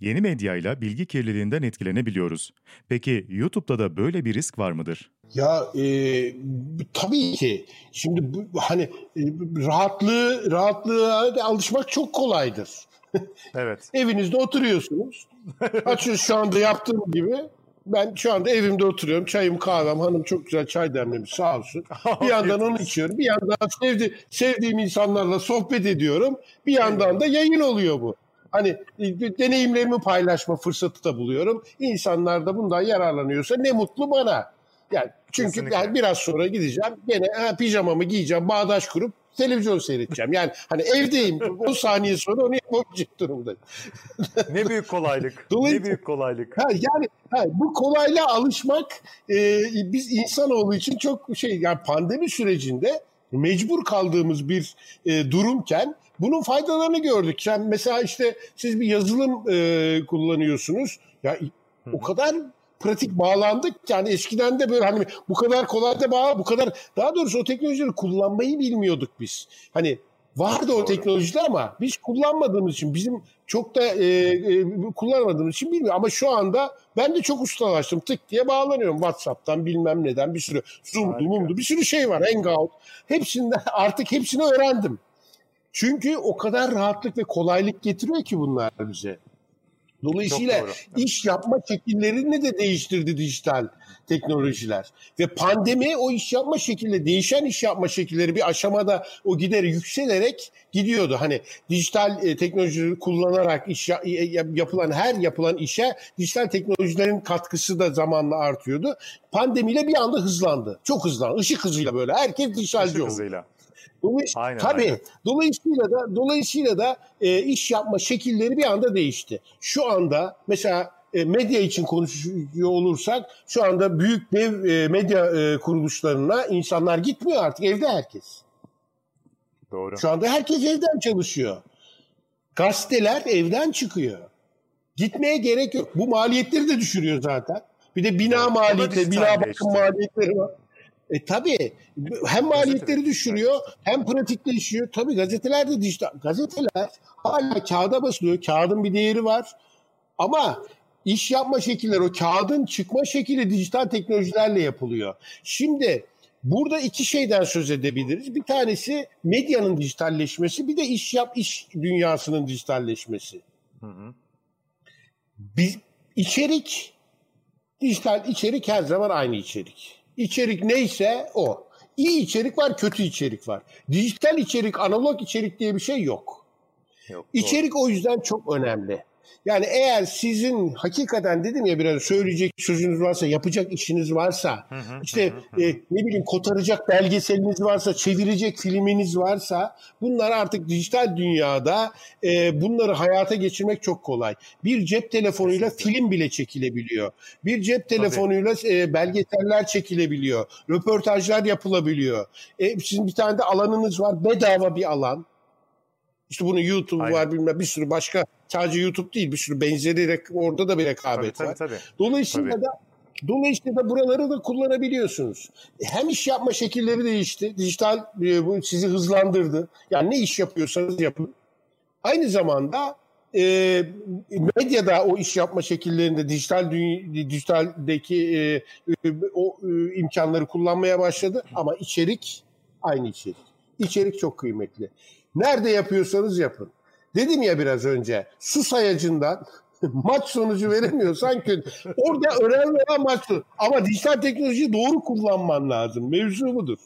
yeni medyayla bilgi kirliliğinden etkilenebiliyoruz. Peki YouTube'da da böyle bir risk var mıdır? Ya e, tabii ki. Şimdi bu, hani e, rahatlığı rahatlığa alışmak çok kolaydır. Evet. Evinizde oturuyorsunuz. Açıyorsunuz şu anda yaptığım gibi. Ben şu anda evimde oturuyorum. Çayım kahvem. Hanım çok güzel çay demlemiş sağ olsun. Bir yandan onu içiyorum. Bir yandan sevdi, sevdiğim insanlarla sohbet ediyorum. Bir yandan da yayın oluyor bu. Hani e, deneyimlerimi paylaşma fırsatı da buluyorum. İnsanlar da bundan yararlanıyorsa ne mutlu bana. Yani çünkü yani biraz sonra gideceğim gene ha, pijamamı giyeceğim bağdaş kurup televizyon seyredeceğim. Yani hani evdeyim 10 saniye sonra onu yapabilecek durumdayım. ne büyük kolaylık. ne büyük kolaylık. Ha, yani ha, bu kolaylığa alışmak e, biz insanoğlu için çok şey yani pandemi sürecinde mecbur kaldığımız bir e, durumken bunun faydalarını gördük. Sen mesela işte siz bir yazılım e, kullanıyorsunuz. Ya o kadar pratik bağlandık yani eskiden de böyle hani bu kadar kolay da bağ bu kadar daha doğrusu o teknolojileri kullanmayı bilmiyorduk biz. Hani vardı o teknolojiler ama biz kullanmadığımız için bizim çok da e, e, kullanmadığımız için bilmiyorum ama şu anda ben de çok ustalaştım. Tık diye bağlanıyorum WhatsApp'tan bilmem neden bir sürü Zoom'du, Mum'du bir sürü şey var. Hangout. Hepsinden artık hepsini öğrendim. Çünkü o kadar rahatlık ve kolaylık getiriyor ki bunlar bize. Dolayısıyla iş yapma şekillerini de değiştirdi dijital teknolojiler. Ve pandemi o iş yapma şekilleri, değişen iş yapma şekilleri bir aşamada o gideri yükselerek gidiyordu. Hani dijital e, teknolojileri kullanarak iş ya, yapılan her yapılan işe dijital teknolojilerin katkısı da zamanla artıyordu. Pandemiyle bir anda hızlandı. Çok hızlandı. Işık hızıyla böyle. Herkes dijitalci oldu. hızıyla. Dolayısıyla, aynen, tabii. Aynen. Dolayısıyla da dolayısıyla da e, iş yapma şekilleri bir anda değişti. Şu anda mesela e, medya için konuşuyor olursak şu anda büyük dev e, medya e, kuruluşlarına insanlar gitmiyor artık evde herkes. Doğru. Şu anda herkes evden çalışıyor. Gazeteler evden çıkıyor. Gitmeye gerek yok. Bu maliyetleri de düşürüyor zaten. Bir de bina evet, maliyeti, bina bakım maliyetleri var. E tabii hem maliyetleri düşürüyor hem pratikleşiyor. Tabii gazeteler de dijital. Gazeteler hala kağıda basılıyor. Kağıdın bir değeri var. Ama iş yapma şekilleri o kağıdın çıkma şekli dijital teknolojilerle yapılıyor. Şimdi burada iki şeyden söz edebiliriz. Bir tanesi medyanın dijitalleşmesi, bir de iş yap iş dünyasının dijitalleşmesi. Hı hı. Bir içerik dijital içerik her zaman aynı içerik. İçerik neyse o. İyi içerik var, kötü içerik var. Dijital içerik, analog içerik diye bir şey yok. yok içerik doğru. o yüzden çok önemli. Yani eğer sizin hakikaten dedim ya biraz söyleyecek sözünüz varsa, yapacak işiniz varsa, işte e, ne bileyim kotaracak belgeseliniz varsa, çevirecek filminiz varsa bunlar artık dijital dünyada e, bunları hayata geçirmek çok kolay. Bir cep telefonuyla film bile çekilebiliyor. Bir cep telefonuyla e, belgeseller çekilebiliyor. Röportajlar yapılabiliyor. E, sizin bir tane de alanınız var, bedava bir alan. İşte bunun YouTube Aynen. var bilmem bir sürü başka sadece YouTube değil bir sürü benzeri orada da bir rekabet tabii, var. Tabii, tabii. Dolayısıyla tabii. da Dolayısıyla da buraları da kullanabiliyorsunuz. E, hem iş yapma şekilleri değişti. Dijital e, bu sizi hızlandırdı. Yani ne iş yapıyorsanız yapın. Aynı zamanda e, medyada o iş yapma şekillerinde dijital dijitaldeki e, e, o e, imkanları kullanmaya başladı ama içerik aynı içerik. İçerik çok kıymetli. Nerede yapıyorsanız yapın. Dedim ya biraz önce su sayacından maç sonucu veremiyorsan kötü. Orada önemli olan maç sonucu. Ama dijital teknolojiyi doğru kullanman lazım. Mevzu budur.